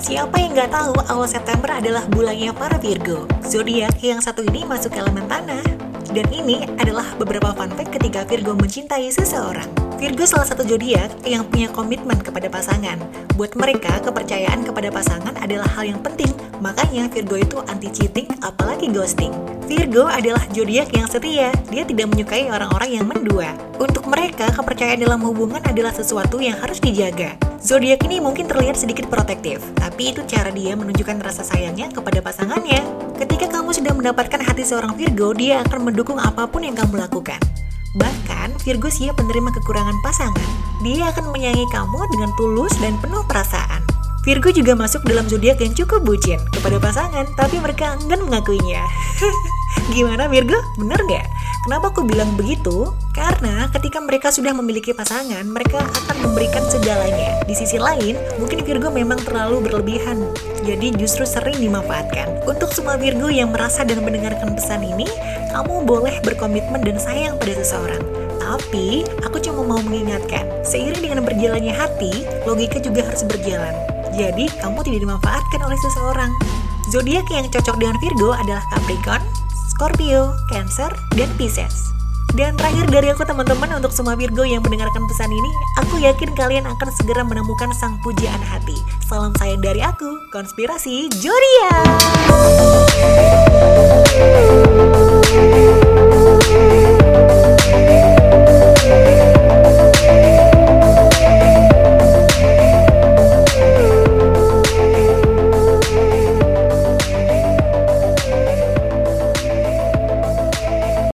Siapa yang nggak tahu awal September adalah bulannya para Virgo? Zodiak yang satu ini masuk elemen tanah. Dan ini adalah beberapa fun fact ketika Virgo mencintai seseorang. Virgo salah satu zodiak yang punya komitmen kepada pasangan. Buat mereka, kepercayaan kepada pasangan adalah hal yang penting. Makanya Virgo itu anti cheating, apalagi ghosting. Virgo adalah zodiak yang setia. Dia tidak menyukai orang-orang yang mendua. Untuk mereka, kepercayaan dalam hubungan adalah sesuatu yang harus dijaga. Zodiak ini mungkin terlihat sedikit protektif, tapi itu cara dia menunjukkan rasa sayangnya kepada pasangannya. Ketika kamu sudah mendapatkan hati seorang Virgo, dia akan mendukung apa pun yang kamu lakukan. Bahkan, Virgo siap menerima kekurangan pasangan. Dia akan menyayangi kamu dengan tulus dan penuh perasaan. Virgo juga masuk dalam zodiak yang cukup bucin kepada pasangan, tapi mereka enggan mengakuinya. Gimana Virgo? Bener nggak? Kenapa aku bilang begitu? Karena ketika mereka sudah memiliki pasangan, mereka akan memberikan segalanya. Di sisi lain, mungkin Virgo memang terlalu berlebihan, jadi justru sering dimanfaatkan. Untuk semua Virgo yang merasa dan mendengarkan pesan ini, kamu boleh berkomitmen dan sayang pada seseorang. Tapi, aku cuma mau mengingatkan, seiring dengan berjalannya hati, logika juga harus berjalan. Jadi, kamu tidak dimanfaatkan oleh seseorang. Zodiak yang cocok dengan Virgo adalah Capricorn, Scorpio, Cancer, dan Pisces. Dan terakhir dari aku teman-teman untuk semua Virgo yang mendengarkan pesan ini, aku yakin kalian akan segera menemukan sang pujaan hati. Salam sayang dari aku, Konspirasi Zodiak.